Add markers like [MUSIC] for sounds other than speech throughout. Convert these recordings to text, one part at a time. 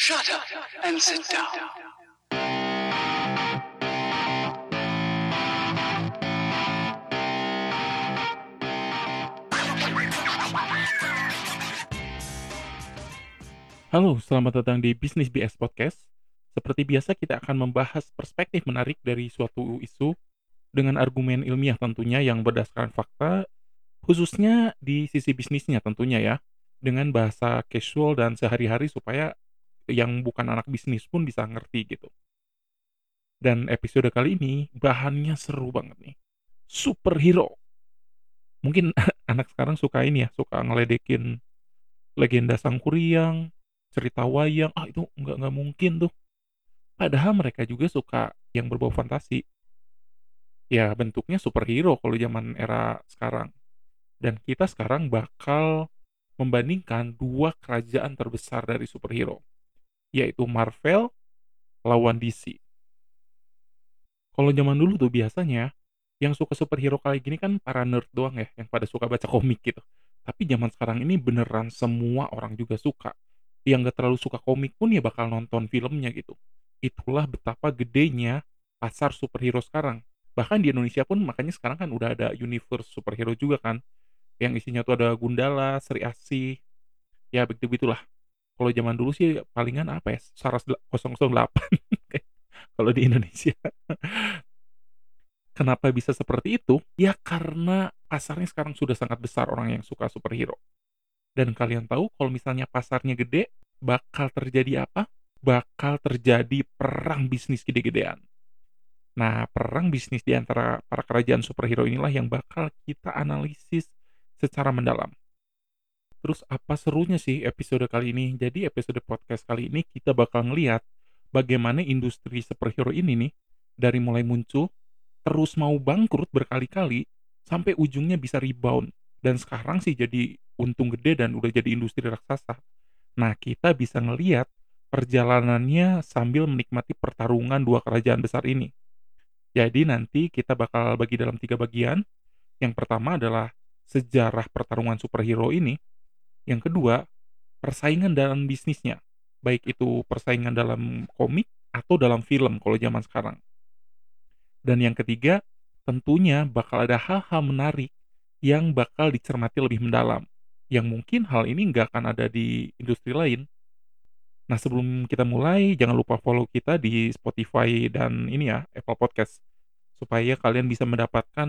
Shut up and sit down. Halo, selamat datang di Bisnis BS Podcast. Seperti biasa, kita akan membahas perspektif menarik dari suatu isu dengan argumen ilmiah tentunya yang berdasarkan fakta, khususnya di sisi bisnisnya tentunya ya, dengan bahasa casual dan sehari-hari supaya yang bukan anak bisnis pun bisa ngerti gitu. Dan episode kali ini bahannya seru banget nih. Superhero. Mungkin [LAUGHS] anak sekarang suka ini ya, suka ngeledekin legenda sang kuryang, cerita wayang, ah itu nggak nggak mungkin tuh. Padahal mereka juga suka yang berbau fantasi. Ya bentuknya superhero kalau zaman era sekarang. Dan kita sekarang bakal membandingkan dua kerajaan terbesar dari superhero, yaitu Marvel lawan DC. Kalau zaman dulu tuh biasanya yang suka superhero kayak gini kan para nerd doang ya, yang pada suka baca komik gitu. Tapi zaman sekarang ini beneran semua orang juga suka yang gak terlalu suka komik pun ya bakal nonton filmnya gitu. Itulah betapa gedenya pasar superhero sekarang. Bahkan di Indonesia pun makanya sekarang kan udah ada universe superhero juga kan. Yang isinya tuh ada Gundala, Sri Asih, ya begitu-begitulah. Kalau zaman dulu sih palingan apa ya, Saras 008 [LAUGHS] kalau di Indonesia. Kenapa bisa seperti itu? Ya karena pasarnya sekarang sudah sangat besar orang yang suka superhero. Dan kalian tahu kalau misalnya pasarnya gede, bakal terjadi apa? Bakal terjadi perang bisnis gede-gedean. Nah, perang bisnis di antara para kerajaan superhero inilah yang bakal kita analisis secara mendalam. Terus apa serunya sih episode kali ini? Jadi episode podcast kali ini kita bakal ngeliat bagaimana industri superhero ini nih dari mulai muncul terus mau bangkrut berkali-kali sampai ujungnya bisa rebound dan sekarang sih jadi untung gede dan udah jadi industri raksasa. Nah, kita bisa ngeliat perjalanannya sambil menikmati pertarungan dua kerajaan besar ini. Jadi nanti kita bakal bagi dalam tiga bagian. Yang pertama adalah sejarah pertarungan superhero ini. Yang kedua, persaingan dalam bisnisnya. Baik itu persaingan dalam komik atau dalam film kalau zaman sekarang. Dan yang ketiga, tentunya bakal ada hal-hal menarik yang bakal dicermati lebih mendalam. Yang mungkin hal ini nggak akan ada di industri lain. Nah sebelum kita mulai, jangan lupa follow kita di Spotify dan ini ya, Apple Podcast. Supaya kalian bisa mendapatkan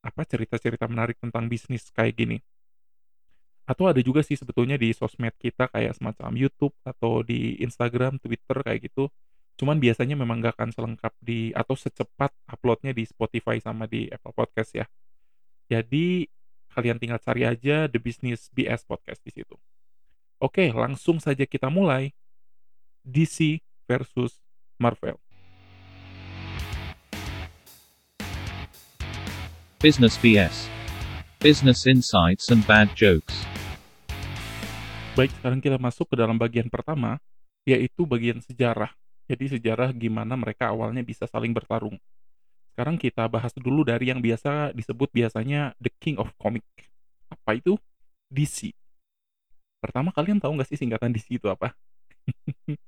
apa cerita-cerita menarik tentang bisnis kayak gini. Atau ada juga sih sebetulnya di sosmed kita kayak semacam YouTube atau di Instagram, Twitter kayak gitu. Cuman biasanya memang nggak akan selengkap di atau secepat uploadnya di Spotify sama di Apple Podcast ya. Jadi kalian tinggal cari aja The Business BS Podcast di situ. Oke, langsung saja kita mulai. DC versus Marvel. Business BS. Business insights and bad jokes. Baik, sekarang kita masuk ke dalam bagian pertama, yaitu bagian sejarah. Jadi sejarah gimana mereka awalnya bisa saling bertarung. Sekarang kita bahas dulu dari yang biasa disebut biasanya The King of Comic. Apa itu? DC. Pertama kalian tahu nggak sih singkatan DC itu apa? [LAUGHS]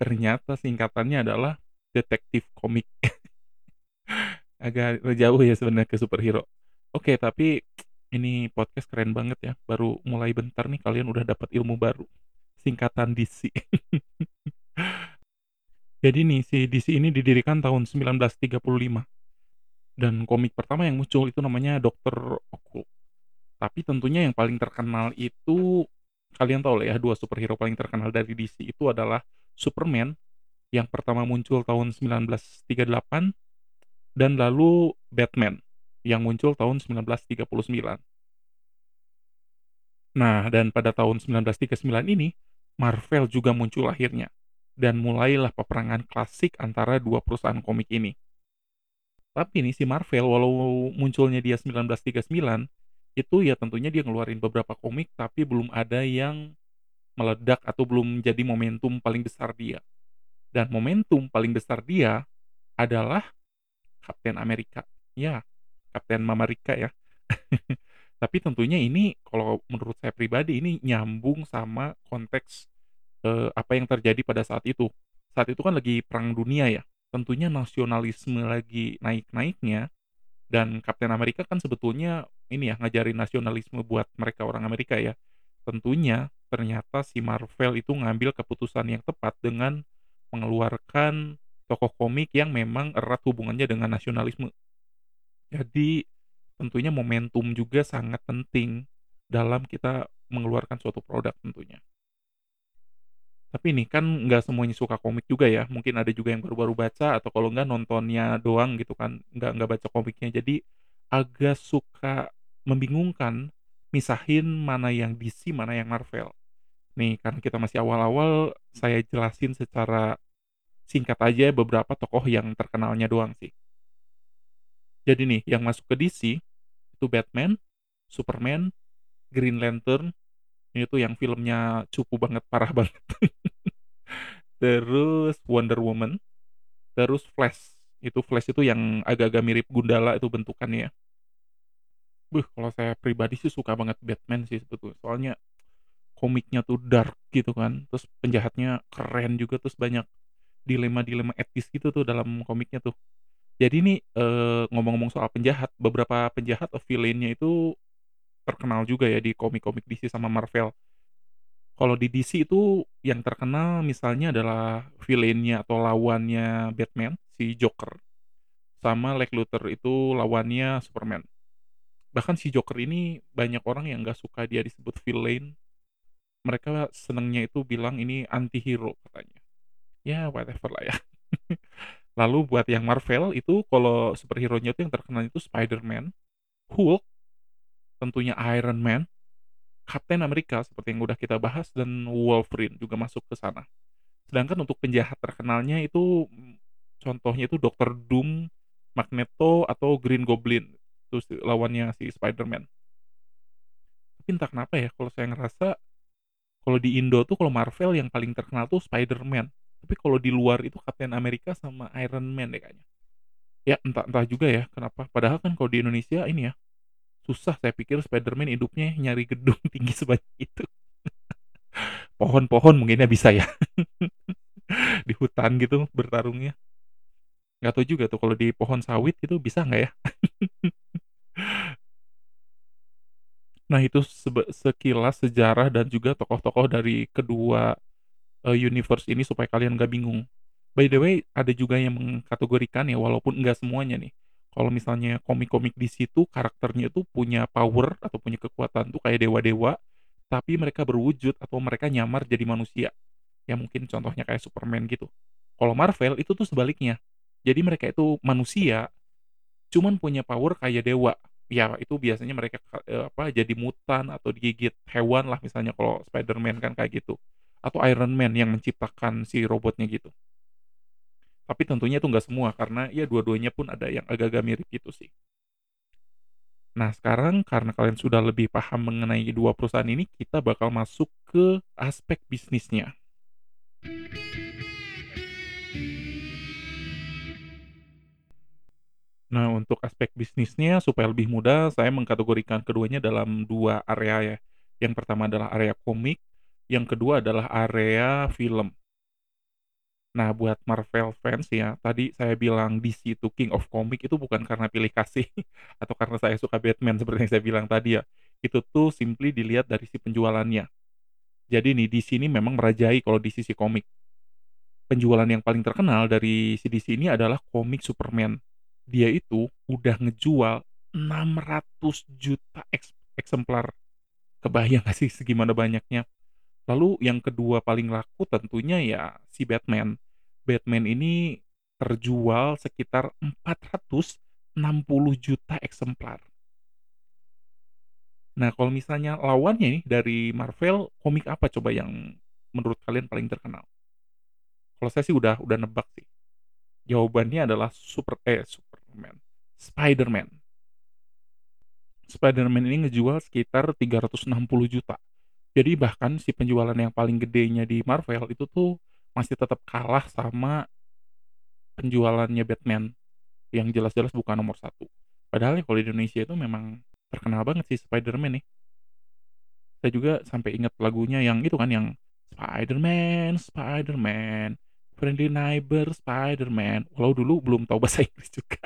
Ternyata singkatannya adalah detektif komik. [LAUGHS] Agak jauh ya sebenarnya ke superhero. Oke, tapi ini podcast keren banget ya. Baru mulai bentar nih kalian udah dapat ilmu baru. Singkatan DC. [LAUGHS] Jadi nih si DC ini didirikan tahun 1935. Dan komik pertama yang muncul itu namanya Dr. Occult. Tapi tentunya yang paling terkenal itu kalian tahu lah ya dua superhero paling terkenal dari DC itu adalah Superman yang pertama muncul tahun 1938 dan lalu Batman yang muncul tahun 1939. Nah, dan pada tahun 1939 ini Marvel juga muncul akhirnya dan mulailah peperangan klasik antara dua perusahaan komik ini. Tapi nih si Marvel walau munculnya dia 1939 itu ya tentunya dia ngeluarin beberapa komik tapi belum ada yang meledak atau belum jadi momentum paling besar dia. Dan momentum paling besar dia adalah Kapten Amerika. Ya, Kapten Mamarika ya. [LAUGHS] Tapi tentunya ini kalau menurut saya pribadi ini nyambung sama konteks eee, apa yang terjadi pada saat itu. Saat itu kan lagi perang dunia ya, tentunya nasionalisme lagi naik-naiknya dan Kapten Amerika kan sebetulnya ini ya, ngajarin nasionalisme buat mereka orang Amerika ya. Tentunya ternyata si Marvel itu ngambil keputusan yang tepat dengan mengeluarkan tokoh komik yang memang erat hubungannya dengan nasionalisme. Jadi tentunya momentum juga sangat penting dalam kita mengeluarkan suatu produk tentunya. Tapi nih kan nggak semuanya suka komik juga ya, mungkin ada juga yang baru-baru baca atau kalau nggak nontonnya doang gitu kan, nggak nggak baca komiknya. Jadi agak suka membingungkan misahin mana yang DC, mana yang Marvel. Nih karena kita masih awal-awal, saya jelasin secara singkat aja beberapa tokoh yang terkenalnya doang sih. Jadi nih yang masuk ke DC itu Batman, Superman, Green Lantern, ini tuh yang filmnya cupu banget, parah [LAUGHS] banget. Terus Wonder Woman, terus Flash. Itu Flash itu yang agak-agak mirip Gundala itu bentukannya. Buh, kalau saya pribadi sih suka banget Batman sih sebetulnya. Soalnya komiknya tuh dark gitu kan. Terus penjahatnya keren juga terus banyak dilema-dilema etis gitu tuh dalam komiknya tuh. Jadi nih eh, ngomong-ngomong soal penjahat, beberapa penjahat villainnya itu terkenal juga ya di komik-komik DC sama Marvel. Kalau di DC itu yang terkenal misalnya adalah villainnya atau lawannya Batman, si Joker. Sama Lex Luthor itu lawannya Superman. Bahkan si Joker ini banyak orang yang gak suka dia disebut villain. Mereka senengnya itu bilang ini anti-hero katanya. Ya whatever lah ya. [LAUGHS] Lalu buat yang Marvel itu kalau superhero-nya itu yang terkenal itu Spider-Man, Hulk, tentunya Iron Man, Captain America seperti yang udah kita bahas dan Wolverine juga masuk ke sana. Sedangkan untuk penjahat terkenalnya itu mm, contohnya itu Dr. Doom, Magneto atau Green Goblin. Itu lawannya si Spider-Man. Tapi entah kenapa ya kalau saya ngerasa kalau di Indo tuh kalau Marvel yang paling terkenal tuh Spider-Man. Tapi kalau di luar itu Captain America sama Iron Man deh kayaknya. Ya entah entah juga ya kenapa. Padahal kan kalau di Indonesia ini ya susah saya pikir Spider-Man hidupnya nyari gedung [LAUGHS] tinggi sebanyak itu. Pohon-pohon mungkinnya bisa ya. [LAUGHS] di hutan gitu bertarungnya. Nggak tahu juga tuh kalau di pohon sawit itu bisa nggak ya? [LAUGHS] Nah itu sekilas sejarah dan juga tokoh-tokoh dari kedua eh, universe ini supaya kalian nggak bingung. By the way, ada juga yang mengkategorikan ya walaupun nggak semuanya nih. Kalau misalnya komik-komik di situ karakternya itu punya power atau punya kekuatan tuh kayak dewa-dewa, tapi mereka berwujud atau mereka nyamar jadi manusia. Ya mungkin contohnya kayak Superman gitu. Kalau Marvel itu tuh sebaliknya. Jadi mereka itu manusia, cuman punya power kayak dewa. Ya itu biasanya mereka eh, apa jadi mutan atau digigit hewan lah misalnya kalau Spider-Man kan kayak gitu. Atau Iron Man yang menciptakan si robotnya gitu. Tapi tentunya itu nggak semua karena ya dua-duanya pun ada yang agak-agak mirip gitu sih. Nah, sekarang karena kalian sudah lebih paham mengenai dua perusahaan ini, kita bakal masuk ke aspek bisnisnya. Nah, untuk aspek bisnisnya supaya lebih mudah, saya mengkategorikan keduanya dalam dua area ya. Yang pertama adalah area komik, yang kedua adalah area film. Nah, buat Marvel fans ya, tadi saya bilang DC itu King of Comic itu bukan karena pilih kasih [LAUGHS] atau karena saya suka Batman seperti yang saya bilang tadi ya. Itu tuh simply dilihat dari si penjualannya. Jadi nih DC ini memang merajai kalau di sisi komik. Penjualan yang paling terkenal dari si DC ini adalah komik Superman. Dia itu udah ngejual 600 juta eks- eksemplar. Kebayang gak sih segimana banyaknya? Lalu yang kedua paling laku tentunya ya si Batman. Batman ini terjual sekitar 460 juta eksemplar. Nah, kalau misalnya lawannya nih dari Marvel, komik apa coba yang menurut kalian paling terkenal? Kalau saya sih udah udah nebak sih. Jawabannya adalah Super eh Superman. Spider-Man. Spider-Man ini ngejual sekitar 360 juta. Jadi bahkan si penjualan yang paling gedenya di Marvel itu tuh masih tetap kalah sama penjualannya Batman yang jelas-jelas bukan nomor satu. Padahal ya kalau di Indonesia itu memang terkenal banget sih Spider-Man nih. Saya juga sampai ingat lagunya yang itu kan yang Spider-Man, Spider-Man, friendly neighbor Spider-Man. Walau dulu belum tahu bahasa [LAUGHS] Inggris juga.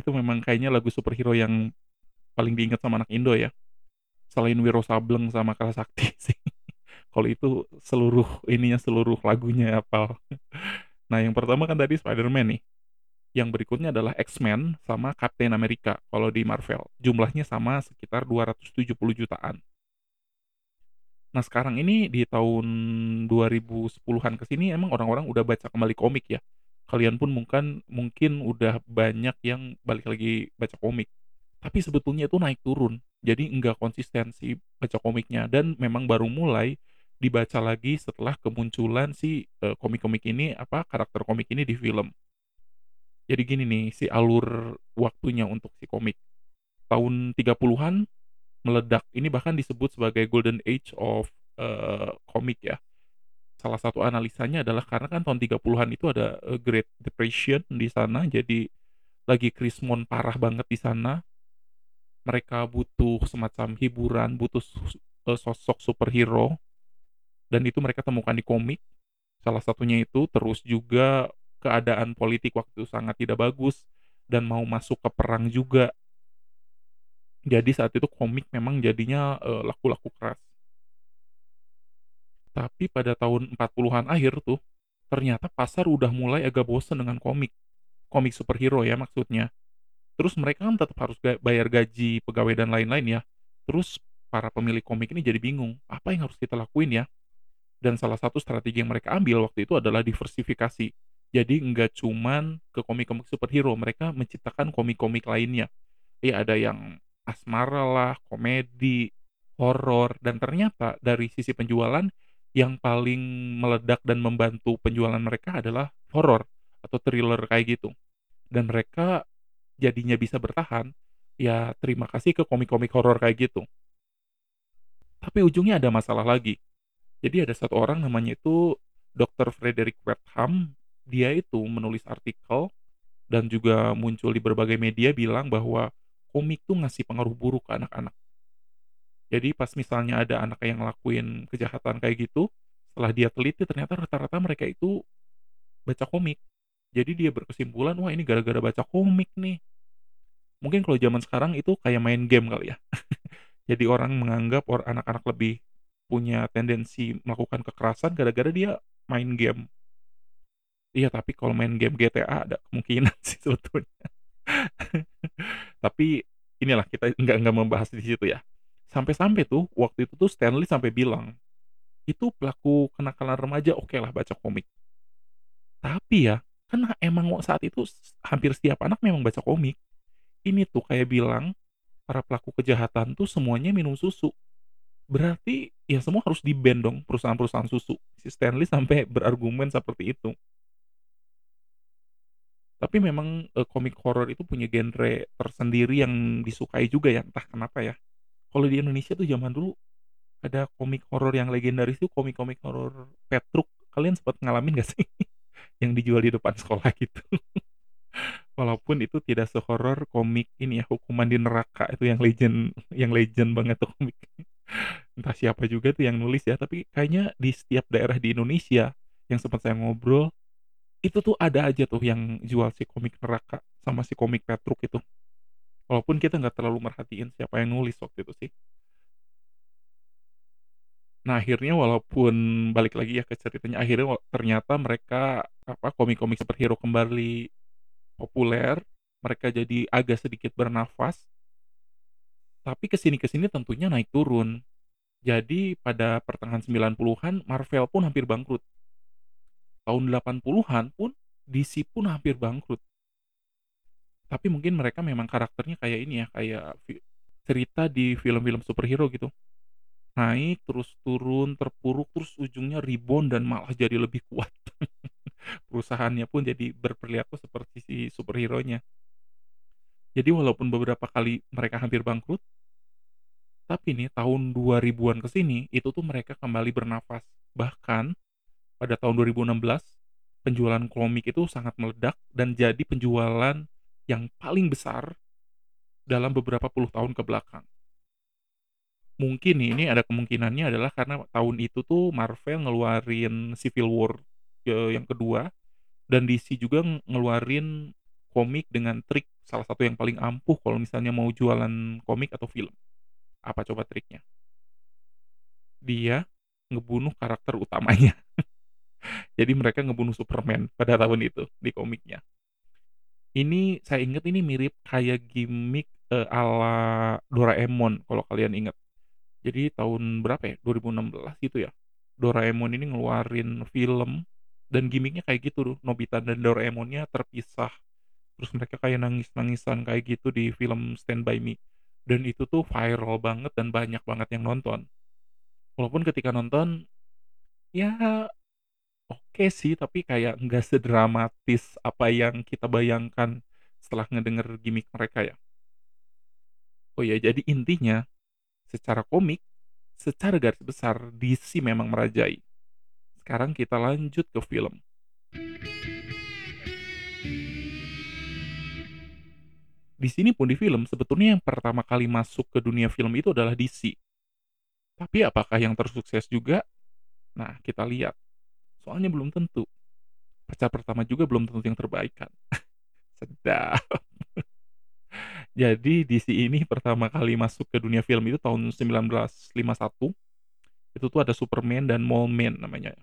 Itu memang kayaknya lagu superhero yang paling diingat sama anak Indo ya. Selain Wiro Sableng sama Sakti [LAUGHS] sih. Kalau itu seluruh ininya seluruh lagunya apa. [LAUGHS] Nah, yang pertama kan tadi Spider-Man nih. Yang berikutnya adalah X-Men sama Captain America kalau di Marvel. Jumlahnya sama sekitar 270 jutaan. Nah, sekarang ini di tahun 2010-an ke sini emang orang-orang udah baca kembali komik ya. Kalian pun mungkin mungkin udah banyak yang balik lagi baca komik. Tapi sebetulnya itu naik turun. Jadi enggak konsisten sih baca komiknya dan memang baru mulai dibaca lagi setelah kemunculan si uh, komik-komik ini apa karakter komik ini di film. Jadi gini nih si alur waktunya untuk si komik. Tahun 30-an meledak. Ini bahkan disebut sebagai golden age of uh, komik ya. Salah satu analisanya adalah karena kan tahun 30-an itu ada uh, Great Depression di sana jadi lagi krismon parah banget di sana. Mereka butuh semacam hiburan, butuh sosok superhero dan itu mereka temukan di komik. Salah satunya itu terus juga keadaan politik waktu itu sangat tidak bagus dan mau masuk ke perang juga. Jadi saat itu komik memang jadinya laku laku-laku keras. Tapi pada tahun 40-an akhir tuh, ternyata pasar udah mulai agak bosen dengan komik. Komik superhero ya maksudnya. Terus mereka kan tetap harus bayar gaji pegawai dan lain-lain ya. Terus para pemilik komik ini jadi bingung, apa yang harus kita lakuin ya? Dan salah satu strategi yang mereka ambil waktu itu adalah diversifikasi. Jadi nggak cuman ke komik-komik superhero, mereka menciptakan komik-komik lainnya. Ya ada yang asmara lah, komedi, horor, dan ternyata dari sisi penjualan yang paling meledak dan membantu penjualan mereka adalah horor atau thriller kayak gitu. Dan mereka jadinya bisa bertahan, ya terima kasih ke komik-komik horor kayak gitu. Tapi ujungnya ada masalah lagi. Jadi ada satu orang namanya itu Dr. Frederick Wertham, dia itu menulis artikel dan juga muncul di berbagai media bilang bahwa komik tuh ngasih pengaruh buruk ke anak-anak. Jadi pas misalnya ada anak yang ngelakuin kejahatan kayak gitu, setelah dia teliti ternyata rata-rata mereka itu baca komik. Jadi dia berkesimpulan, wah ini gara-gara baca komik nih. Mungkin kalau zaman sekarang itu kayak main game kali ya. [LAUGHS] Jadi orang menganggap orang anak-anak lebih punya tendensi melakukan kekerasan gara-gara dia main game. Iya, tapi kalau main game GTA ada kemungkinan [LAUGHS] sih sebetulnya. [LAUGHS] tapi inilah kita nggak nggak membahas di situ ya. Sampai-sampai tuh waktu itu tuh Stanley sampai bilang itu pelaku kenakalan remaja oke okay lah baca komik. Tapi ya, kan emang saat itu hampir setiap anak memang baca komik. Ini tuh kayak bilang para pelaku kejahatan tuh semuanya minum susu Berarti ya semua harus di-ban dong perusahaan-perusahaan susu. Si Stanley sampai [LAUGHS] berargumen seperti itu. Tapi memang uh, komik horor itu punya genre tersendiri yang disukai juga ya, entah kenapa ya. Kalau di Indonesia tuh zaman dulu ada komik horor yang legendaris itu komik-komik horor Petruk. Kalian sempat ngalamin gak sih? [LAUGHS] yang dijual di depan sekolah gitu. [LAUGHS] Walaupun itu tidak sehoror komik ini ya, Hukuman di Neraka itu yang legend yang legend banget tuh komik. Entah siapa juga tuh yang nulis ya tapi kayaknya di setiap daerah di Indonesia yang sempat saya ngobrol itu tuh ada aja tuh yang jual si komik neraka sama si komik Petruk itu. Walaupun kita nggak terlalu merhatiin siapa yang nulis waktu itu sih. Nah akhirnya walaupun balik lagi ya ke ceritanya akhirnya ternyata mereka apa komik-komik superhero kembali populer mereka jadi agak sedikit bernafas tapi ke sini-kesini tentunya naik turun. Jadi pada pertengahan 90-an Marvel pun hampir bangkrut. Tahun 80-an pun DC pun hampir bangkrut. Tapi mungkin mereka memang karakternya kayak ini ya, kayak cerita di film-film superhero gitu. Naik, terus turun, terpuruk, terus ujungnya rebound dan malah jadi lebih kuat. [LAUGHS] Perusahaannya pun jadi berperilaku seperti si superhero-nya. Jadi walaupun beberapa kali mereka hampir bangkrut, tapi nih tahun 2000-an ke sini itu tuh mereka kembali bernafas. Bahkan pada tahun 2016 penjualan komik itu sangat meledak dan jadi penjualan yang paling besar dalam beberapa puluh tahun ke belakang. Mungkin nih, ini ada kemungkinannya adalah karena tahun itu tuh Marvel ngeluarin Civil War, yang kedua dan DC juga ngeluarin komik dengan trik salah satu yang paling ampuh kalau misalnya mau jualan komik atau film. Apa coba triknya? Dia ngebunuh karakter utamanya. [LAUGHS] Jadi mereka ngebunuh Superman pada tahun itu di komiknya. Ini saya inget ini mirip kayak gimik, eee, ala Doraemon kalau kalian inget. Jadi tahun berapa ya, 2016 gitu ya, Doraemon ini ngeluarin film dan gimiknya kayak gitu tuh, Nobita dan Doraemonnya terpisah, terus mereka kayak nangis-nangisan kayak gitu di film Stand By Me, dan itu tuh viral banget dan banyak banget yang nonton. Walaupun ketika nonton, ya oke sih, tapi kayak nggak sedramatis apa yang kita bayangkan setelah ngedenger gimik mereka ya. Oh ya, jadi intinya secara komik, secara garis besar DC memang merajai. Sekarang kita lanjut ke film. Di sini pun di film sebetulnya yang pertama kali masuk ke dunia film itu adalah DC. Tapi apakah yang tersukses juga? Nah, kita lihat. Soalnya belum tentu. Pacar pertama juga belum tentu yang terbaik kan. [LAUGHS] Sedap. [LAUGHS] Jadi DC ini pertama kali masuk ke dunia film itu tahun 1951. Itu tuh ada Superman dan Mole namanya.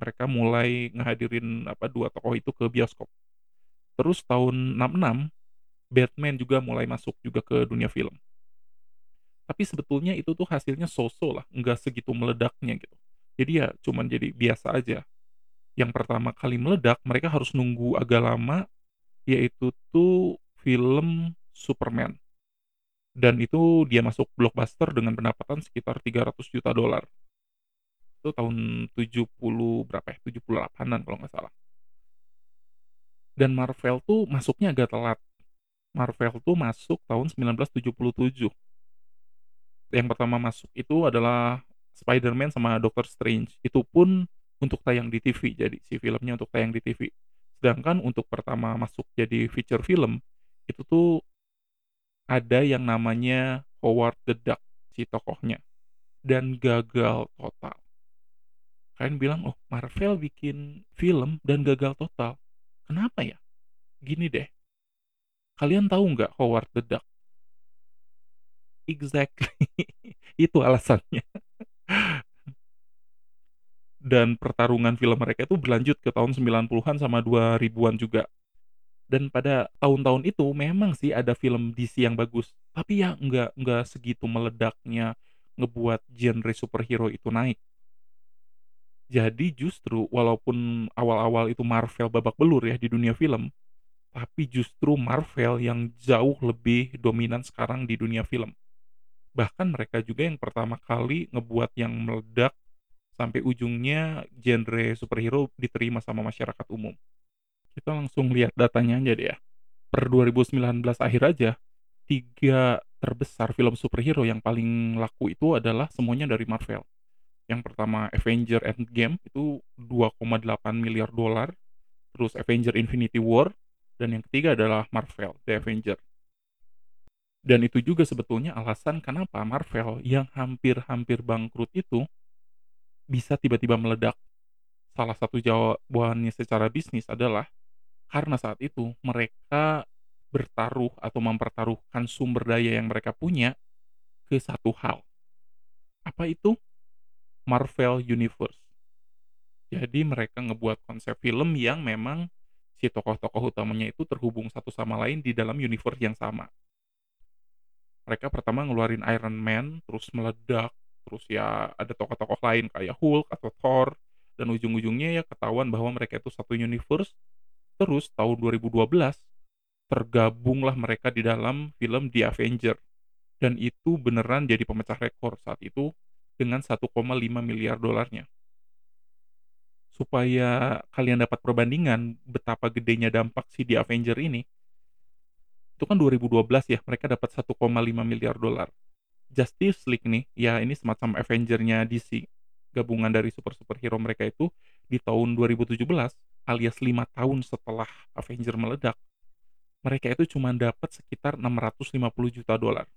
Mereka mulai ngehadirin apa dua tokoh itu ke bioskop. Terus tahun 66 Batman juga mulai masuk juga ke dunia film. Tapi sebetulnya itu tuh hasilnya so-so lah, nggak segitu meledaknya gitu. Jadi ya cuman jadi biasa aja. Yang pertama kali meledak mereka harus nunggu agak lama, yaitu tuh film Superman. Dan itu dia masuk blockbuster dengan pendapatan sekitar 300 juta dolar. Itu tahun 70 berapa ya? 78-an kalau nggak salah. Dan Marvel tuh masuknya agak telat. Marvel tuh masuk tahun 1977. Yang pertama masuk itu adalah Spider-Man sama Doctor Strange. Itu pun untuk tayang di TV, jadi si filmnya untuk tayang di TV. Sedangkan untuk pertama masuk jadi feature film, itu tuh ada yang namanya Howard the Duck, si tokohnya. Dan gagal total. Kalian bilang, oh Marvel bikin film dan gagal total. Kenapa ya? Gini deh, Kalian tahu nggak Howard the Duck? Exactly. [LAUGHS] Itu alasannya. Dan pertarungan film mereka itu berlanjut ke tahun 90-an sama 2000-an juga. Dan pada tahun-tahun itu memang sih ada film DC yang bagus, tapi ya nggak nggak segitu meledaknya ngebuat genre superhero itu naik. Jadi justru walaupun awal-awal itu Marvel babak belur ya di dunia film, tapi justru Marvel yang jauh lebih dominan sekarang di dunia film. Bahkan mereka juga yang pertama kali ngebuat yang meledak sampai ujungnya genre superhero diterima sama masyarakat umum. Kita langsung lihat datanya aja deh ya. Per 2019 akhir aja, tiga terbesar film superhero yang paling laku itu adalah semuanya dari Marvel. Yang pertama Avenger Endgame itu 2,8 miliar dolar, terus Avenger Infinity War dan yang ketiga adalah Marvel, The Avenger. Dan itu juga sebetulnya alasan kenapa Marvel yang hampir-hampir bangkrut itu bisa tiba-tiba meledak. Salah satu jawabannya secara bisnis adalah karena saat itu mereka bertaruh atau mempertaruhkan sumber daya yang mereka punya ke satu hal. Apa itu? Marvel Universe. Jadi mereka ngebuat konsep film yang memang si tokoh-tokoh utamanya itu terhubung satu sama lain di dalam universe yang sama. Mereka pertama ngeluarin Iron Man, terus meledak, terus ya ada tokoh-tokoh lain kayak Hulk atau Thor, dan ujung-ujungnya ya ketahuan bahwa mereka itu satu universe. Terus tahun 2012 tergabunglah mereka di dalam film The Avenger. Dan itu beneran jadi pemecah rekor saat itu dengan 1,5 miliar dolarnya supaya kalian dapat perbandingan betapa gedenya dampak si The Avenger ini, itu kan 2012 ya, mereka dapat 1,5 miliar dolar. Justice League nih, ya ini semacam Avenger-nya DC, gabungan dari super-superhero mereka itu di tahun 2017, alias 5 tahun setelah Avenger meledak, mereka itu cuma dapat sekitar 650 juta dolar.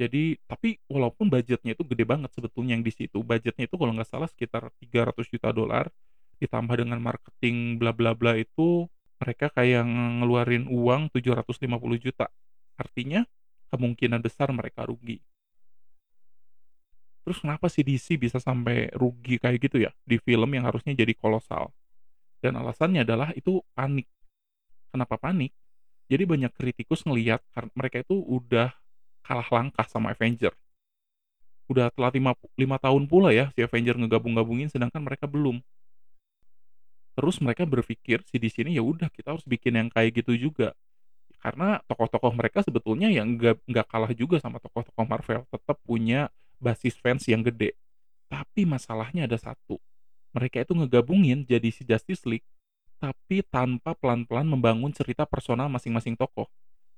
Jadi tapi walaupun budgetnya itu gede banget sebetulnya yang di situ, budgetnya itu kalau nggak salah sekitar $300.000.000 ditambah dengan marketing bla bla bla itu mereka kayak ngeluarin uang $750.000.000. Artinya kemungkinan besar mereka rugi. Terus kenapa sih DC bisa sampai rugi kayak gitu ya, di film yang harusnya jadi kolosal? Dan alasannya adalah itu panik. Kenapa panik? Jadi banyak kritikus ngelihat kar mereka itu udah kalah langkah sama Avenger. Udah pu 5 tahun pula ya si Avenger ngegabung-gabungin sedangkan mereka belum. Terus mereka berpikir si DC ini, ya udah kita harus bikin yang kayak gitu juga. Karena tokoh-tokoh mereka sebetulnya ya nggak nggak kalah juga sama tokoh-tokoh Marvel, tetap punya basis fans yang gede. Tapi masalahnya ada satu, mereka itu ngegabungin jadi si Justice League, tapi tanpa pelan-pelan membangun cerita personal masing-masing tokoh.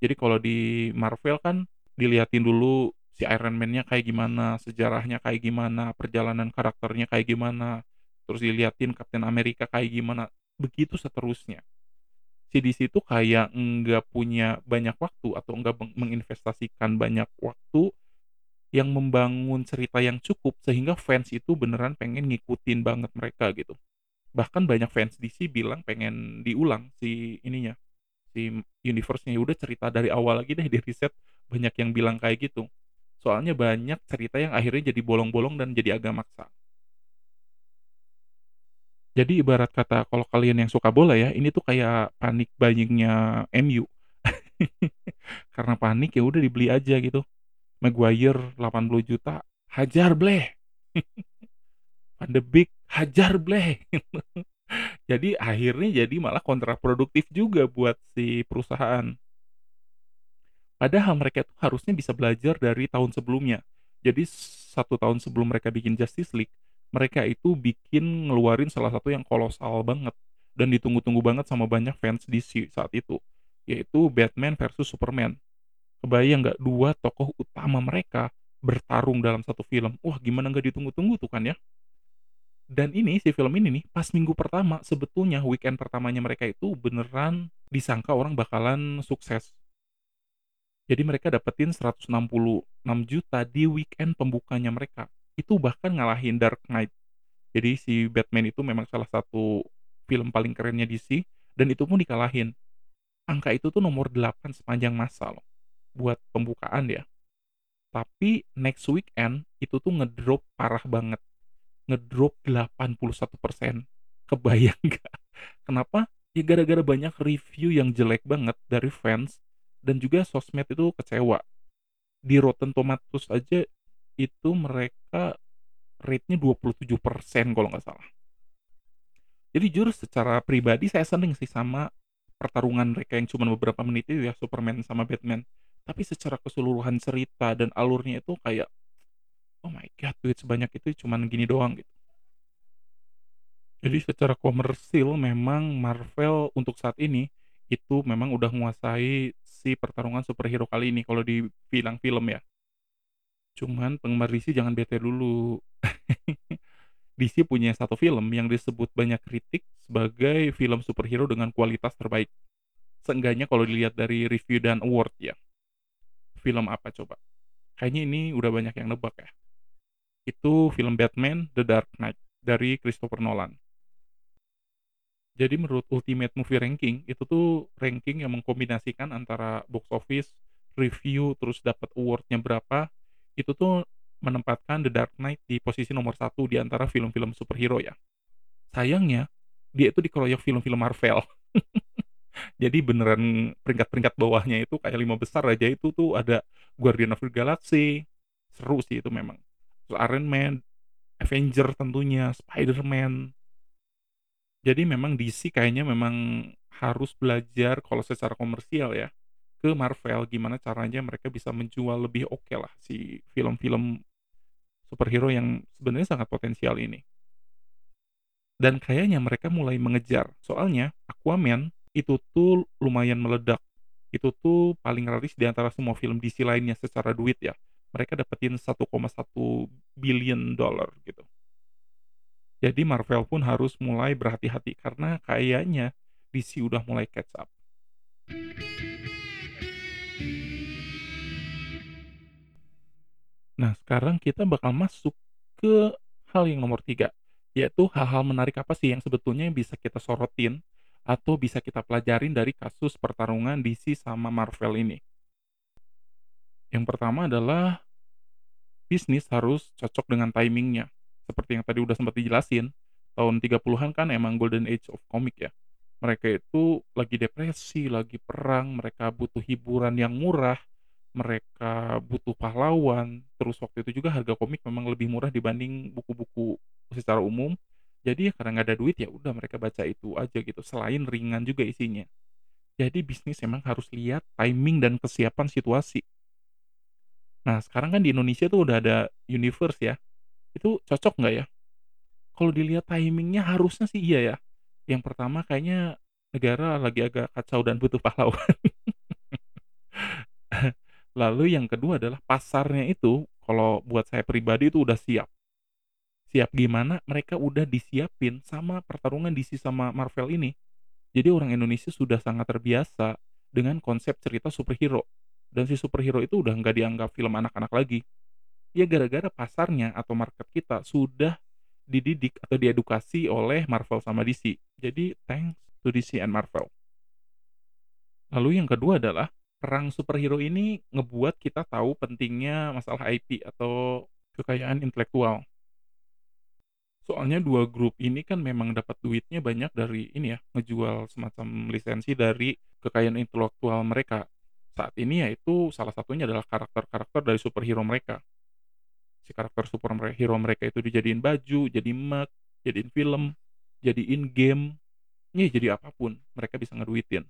Jadi kalau di Marvel kan dilihatin dulu si Iron Man-nya kayak gimana, sejarahnya kayak gimana, perjalanan karakternya kayak gimana, terus dilihatin Captain America kayak gimana, begitu seterusnya. Si DC itu kayak nggak punya banyak waktu atau nggak meng menginvestasikan banyak waktu yang membangun cerita yang cukup sehingga fans itu beneran pengen ngikutin banget mereka gitu. Bahkan banyak fans DC bilang pengen diulang si ininya, si universe-nya, ya udah cerita dari awal lagi deh di-reset, banyak yang bilang kayak gitu. Soalnya banyak cerita yang akhirnya jadi bolong-bolong dan jadi agak maksa. Jadi ibarat kata kalau kalian yang suka bola ya, ini tuh kayak panic buying-nya MU. [LAUGHS] Karena panik ya udah dibeli aja gitu. Maguire 80 juta, hajar bleh. [LAUGHS] Van de hajar bleh. [LAUGHS] jadi akhirnya jadi malah kontraproduktif juga buat si perusahaan. Padahal mereka itu harusnya bisa belajar dari tahun sebelumnya. Jadi satu tahun sebelum mereka bikin Justice League, mereka itu bikin ngeluarin salah satu yang kolosal banget dan ditunggu-tunggu banget sama banyak fans DC saat itu, yaitu Batman versus Superman. Kebayang nggak dua tokoh utama mereka bertarung dalam satu film? Wah gimana nggak ditunggu-tunggu tuh kan ya? Dan ini si film ini nih pas minggu pertama sebetulnya weekend pertamanya mereka itu beneran disangka orang bakalan sukses. Jadi mereka dapetin 166 juta di weekend pembukanya mereka. Itu bahkan ngalahin Dark Knight. Jadi si Batman itu memang salah satu film paling kerennya DC dan itu pun dikalahin. Angka itu tuh nomor 8 sepanjang masa loh buat pembukaan ya. Tapi next weekend itu tuh ngedrop parah banget. Ngedrop 81%. Kebayang [LAUGHS] gak? Kenapa? Ya gara-gara banyak review yang jelek banget dari fans dan juga sosmed itu kecewa. Di Rotten Tomatoes aja itu mereka rate-nya 27% kalau nggak salah. Jadi jujur secara pribadi saya seneng sih sama pertarungan mereka yang cuma beberapa menit itu ya Superman sama Batman tapi secara keseluruhan cerita dan alurnya itu kayak oh my god duit sebanyak itu cuman gini doang gitu jadi secara komersil memang Marvel untuk saat ini itu memang udah menguasai si pertarungan superhero kali ini kalau di film-film ya cuman penggemar DC jangan bete dulu [LAUGHS] DC punya satu film yang disebut banyak kritik sebagai film superhero dengan kualitas terbaik seenggaknya kalau dilihat dari review dan award ya film apa coba? Kayaknya ini udah banyak yang nebak ya. Itu film Batman The Dark Knight dari Christopher Nolan. Jadi menurut Ultimate Movie Ranking itu tuh ranking yang mengkombinasikan antara box office, review, terus dapat awardnya berapa. Itu tuh menempatkan The Dark Knight di posisi nomor satu di antara film-film superhero ya. Sayangnya dia itu dikeroyok film-film Marvel. [LAUGHS] Jadi beneran peringkat-peringkat bawahnya itu kayak lima besar aja itu tuh ada Guardian of the Galaxy, seru sih itu memang. Terus Iron Man, Avenger tentunya, Spider-Man. Jadi memang DC kayaknya memang harus belajar kalau secara komersial ya ke Marvel gimana caranya mereka bisa menjual lebih oke lah si film-film superhero yang sebenarnya sangat potensial ini. Dan kayaknya mereka mulai mengejar. Soalnya Aquaman itu tuh lumayan meledak. Itu tuh paling laris di antara semua film DC lainnya secara duit ya. Mereka dapetin 1,1 billion dollar gitu. Jadi Marvel pun harus mulai berhati-hati karena kayaknya DC udah mulai catch up. Nah, sekarang kita bakal masuk ke hal yang nomor 3, yaitu hal-hal menarik apa sih yang sebetulnya bisa kita sorotin atau bisa kita pelajarin dari kasus pertarungan DC sama Marvel ini. Yang pertama adalah bisnis harus cocok dengan timingnya. Seperti yang tadi udah sempat dijelasin, tahun 30-an kan emang golden age of comic ya. Mereka itu lagi depresi, lagi perang, mereka butuh hiburan yang murah, mereka butuh pahlawan, terus waktu itu juga harga komik memang lebih murah dibanding buku-buku secara umum. Jadi ya karena nggak ada duit ya udah mereka baca itu aja gitu. Selain ringan juga isinya. Jadi bisnis emang harus lihat timing dan kesiapan situasi. Nah sekarang kan di Indonesia tuh udah ada universe ya. Itu cocok nggak ya? Kalau dilihat timingnya harusnya sih iya ya. Yang pertama kayaknya negara lagi agak kacau dan butuh pahlawan. [LAUGHS] Lalu yang kedua adalah pasarnya itu kalau buat saya pribadi itu udah siap. Siap gimana? Mereka udah disiapin sama pertarungan DC sama Marvel ini. Jadi orang Indonesia sudah sangat terbiasa dengan konsep cerita superhero. Dan si superhero itu udah nggak dianggap film anak-anak lagi. Ya gara-gara pasarnya atau market kita sudah dididik atau diedukasi oleh Marvel sama DC. Jadi thanks to DC and Marvel. Lalu yang kedua adalah perang superhero ini ngebuat kita tahu pentingnya masalah IP atau kekayaan intelektual. Soalnya dua grup ini kan memang dapat duitnya banyak dari ini ya, ngejual semacam lisensi dari kekayaan intelektual mereka. Saat ini yaitu salah satunya adalah karakter-karakter dari superhero mereka. Si karakter superhero mereka itu dijadiin baju, jadi mug, jadiin film, jadiin game, ya jadi apa pun mereka bisa ngeduitin.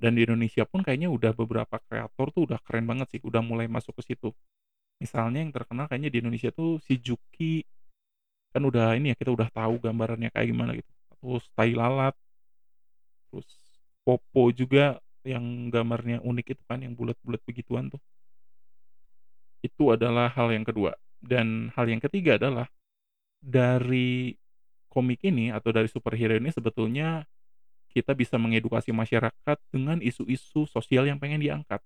Dan di Indonesia pun kayaknya udah beberapa kreator tuh udah keren banget sih, udah mulai masuk ke situ. Misalnya yang terkenal kayaknya di Indonesia tuh si Juki kan udah ini ya kita udah tahu gambarannya kayak gimana gitu. Terus tai lalat, terus Popo juga yang gambarnya unik itu kan yang bulat-bulat begituan tuh. Itu adalah hal yang kedua. Dan hal yang ketiga adalah dari komik ini atau dari superhero ini sebetulnya kita bisa mengedukasi masyarakat dengan isu-isu sosial yang pengen diangkat.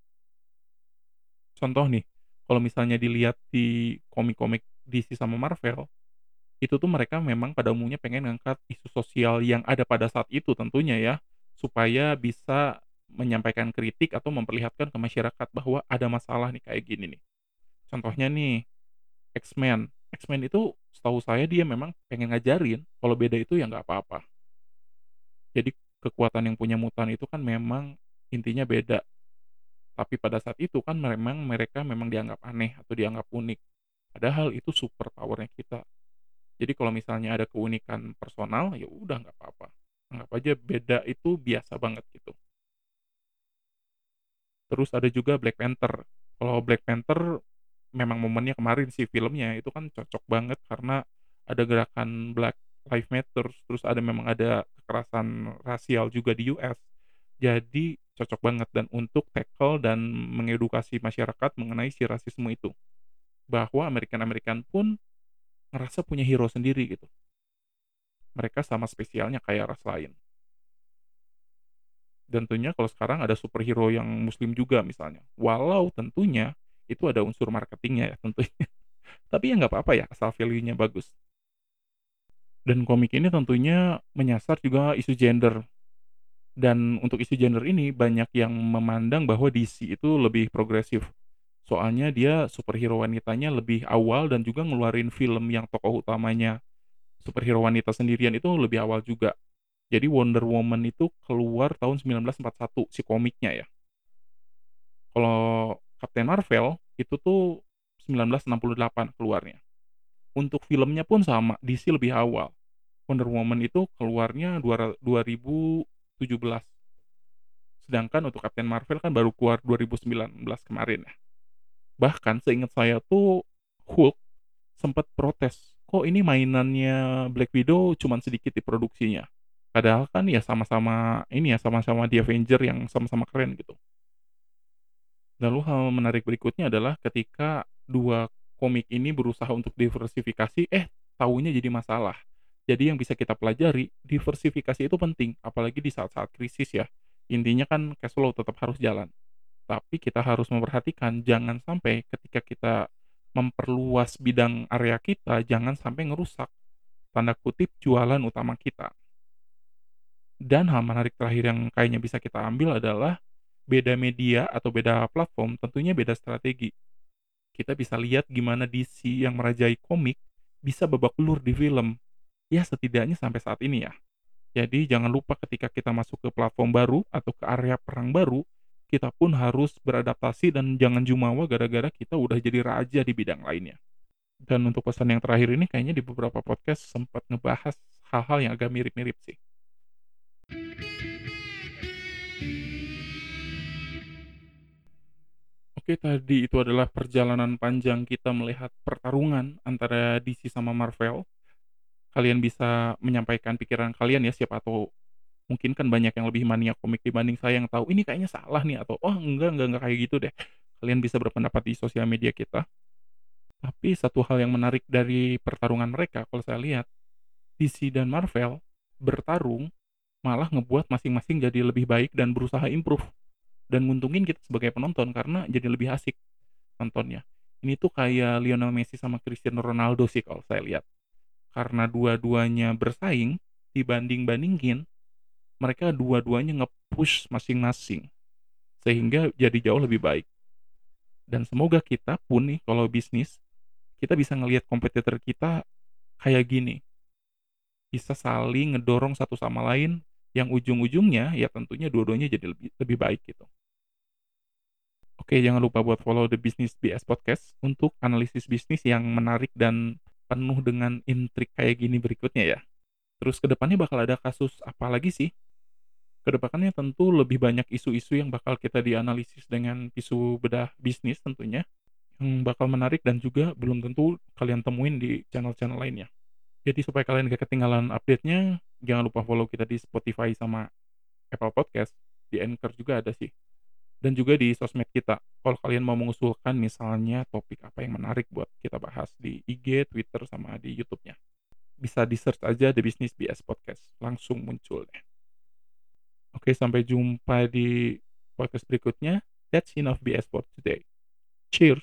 Contoh nih, kalau misalnya dilihat di komik-komik DC sama Marvel, itu tuh mereka memang pada umumnya pengen ngangkat isu sosial yang ada pada saat itu tentunya ya, supaya bisa menyampaikan kritik atau memperlihatkan ke masyarakat bahwa ada masalah nih kayak gini nih. Contohnya nih, X-Men. X-Men itu setahu saya dia memang pengen ngajarin kalau beda itu ya nggak apa-apa. Jadi kekuatan yang punya mutan itu kan memang intinya beda. Tapi pada saat itu kan memang mereka memang dianggap aneh atau dianggap unik. Padahal itu super powernya kita. Jadi kalau misalnya ada keunikan personal, ya udah nggak apa-apa. Anggap aja beda itu biasa banget gitu. Terus ada juga Black Panther. Kalau Black Panther memang momennya kemarin sih filmnya itu kan cocok banget karena ada gerakan Black Lives Matter, terus ada memang ada kekerasan rasial juga di US. Jadi cocok banget dan untuk tackle dan mengedukasi masyarakat mengenai si rasisme itu. Bahwa American-American pun ngerasa punya hero sendiri gitu. Mereka sama spesialnya kayak ras lain. Dan tentunya kalau sekarang ada superhero yang muslim juga misalnya. Walau tentunya itu ada unsur marketingnya ya tentunya. [LAUGHS] Tapi ya nggak apa-apa ya asal value-nya bagus. Dan komik ini tentunya menyasar juga isu gender. Dan untuk isu gender ini banyak yang memandang bahwa DC itu lebih progresif. Soalnya dia superhero wanitanya lebih awal dan juga ngeluarin film yang tokoh utamanya superhero wanita sendirian itu lebih awal juga. Jadi Wonder Woman itu keluar tahun 1941 si komiknya ya. Kalau Captain Marvel itu tuh 1968 keluarnya. Untuk filmnya pun sama, DC lebih awal. Wonder Woman itu keluarnya 2017. Sedangkan untuk Captain Marvel kan baru keluar 2019 kemarin ya. Bahkan seingat saya tuh Hulk sempat protes, kok ini mainannya Black Widow cuman sedikit diproduksinya. Padahal kan ya sama-sama ini ya sama-sama di Avenger yang sama-sama keren gitu. Lalu hal menarik berikutnya adalah ketika dua komik ini berusaha untuk diversifikasi, eh tahunya jadi masalah. Jadi yang bisa kita pelajari, diversifikasi itu penting, apalagi di saat-saat krisis ya. Intinya kan cash flow tetap harus jalan. Tapi kita harus memperhatikan jangan sampai ketika kita memperluas bidang area kita, jangan sampai ngerusak tanda kutip jualan utama kita. Dan hal menarik terakhir yang kayaknya bisa kita ambil adalah beda media atau beda platform tentunya beda strategi. Kita bisa lihat gimana DC yang merajai komik bisa babak belur di film. Ya setidaknya sampai saat ini ya. Jadi jangan lupa ketika kita masuk ke platform baru atau ke area perang baru, kita pun harus beradaptasi dan jangan jumawa gara-gara kita udah jadi raja di bidang lainnya. Dan untuk pesan yang terakhir ini kayaknya di beberapa podcast sempat ngebahas hal-hal yang agak mirip-mirip sih. Oke, tadi itu adalah perjalanan panjang kita melihat pertarungan antara DC sama Marvel. Kalian bisa menyampaikan pikiran kalian ya, siapa tahu mungkin kan banyak yang lebih mania komik dibanding saya yang tahu ini kayaknya salah nih atau oh enggak enggak enggak kayak gitu deh. Kalian bisa berpendapat di sosial media kita. Tapi satu hal yang menarik dari pertarungan mereka kalau saya lihat DC dan Marvel bertarung malah ngebuat masing-masing jadi lebih baik dan berusaha improve dan nguntungin kita sebagai penonton karena jadi lebih asik nontonnya. Ini tuh kayak Lionel Messi sama Cristiano Ronaldo sih kalau saya lihat. Karena dua-duanya bersaing, dibanding-bandingin, mereka dua-duanya nge-push masing-masing. Sehingga jadi jauh lebih baik. Dan semoga kita pun nih kalau bisnis, kita bisa ngelihat kompetitor kita kayak gini. Bisa saling ngedorong satu sama lain yang ujung-ujungnya ya tentunya dua-duanya jadi lebih lebih baik gitu. Oke, jangan lupa buat follow The Business BS Podcast untuk analisis bisnis yang menarik dan penuh dengan intrik kayak gini berikutnya ya. Terus ke depannya bakal ada kasus apa lagi sih? Ke depannya tentu lebih banyak isu-isu yang bakal kita dianalisis dengan isu bedah bisnis tentunya. Yang bakal menarik dan juga belum tentu kalian temuin di channel-channel lainnya. Jadi supaya kalian gak ketinggalan update-nya, jangan lupa follow kita di Spotify sama Apple Podcast. Di Anchor juga ada sih. Dan juga di sosmed kita. Kalau kalian mau mengusulkan misalnya topik apa yang menarik buat kita bahas di IG, Twitter, sama di YouTube-nya. Bisa di search aja The Business BS Podcast. Langsung muncul deh. Oke, sampai jumpa di podcast berikutnya. That's enough BS for today. Cheers!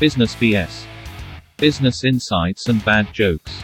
Business BS. Business insights and bad jokes.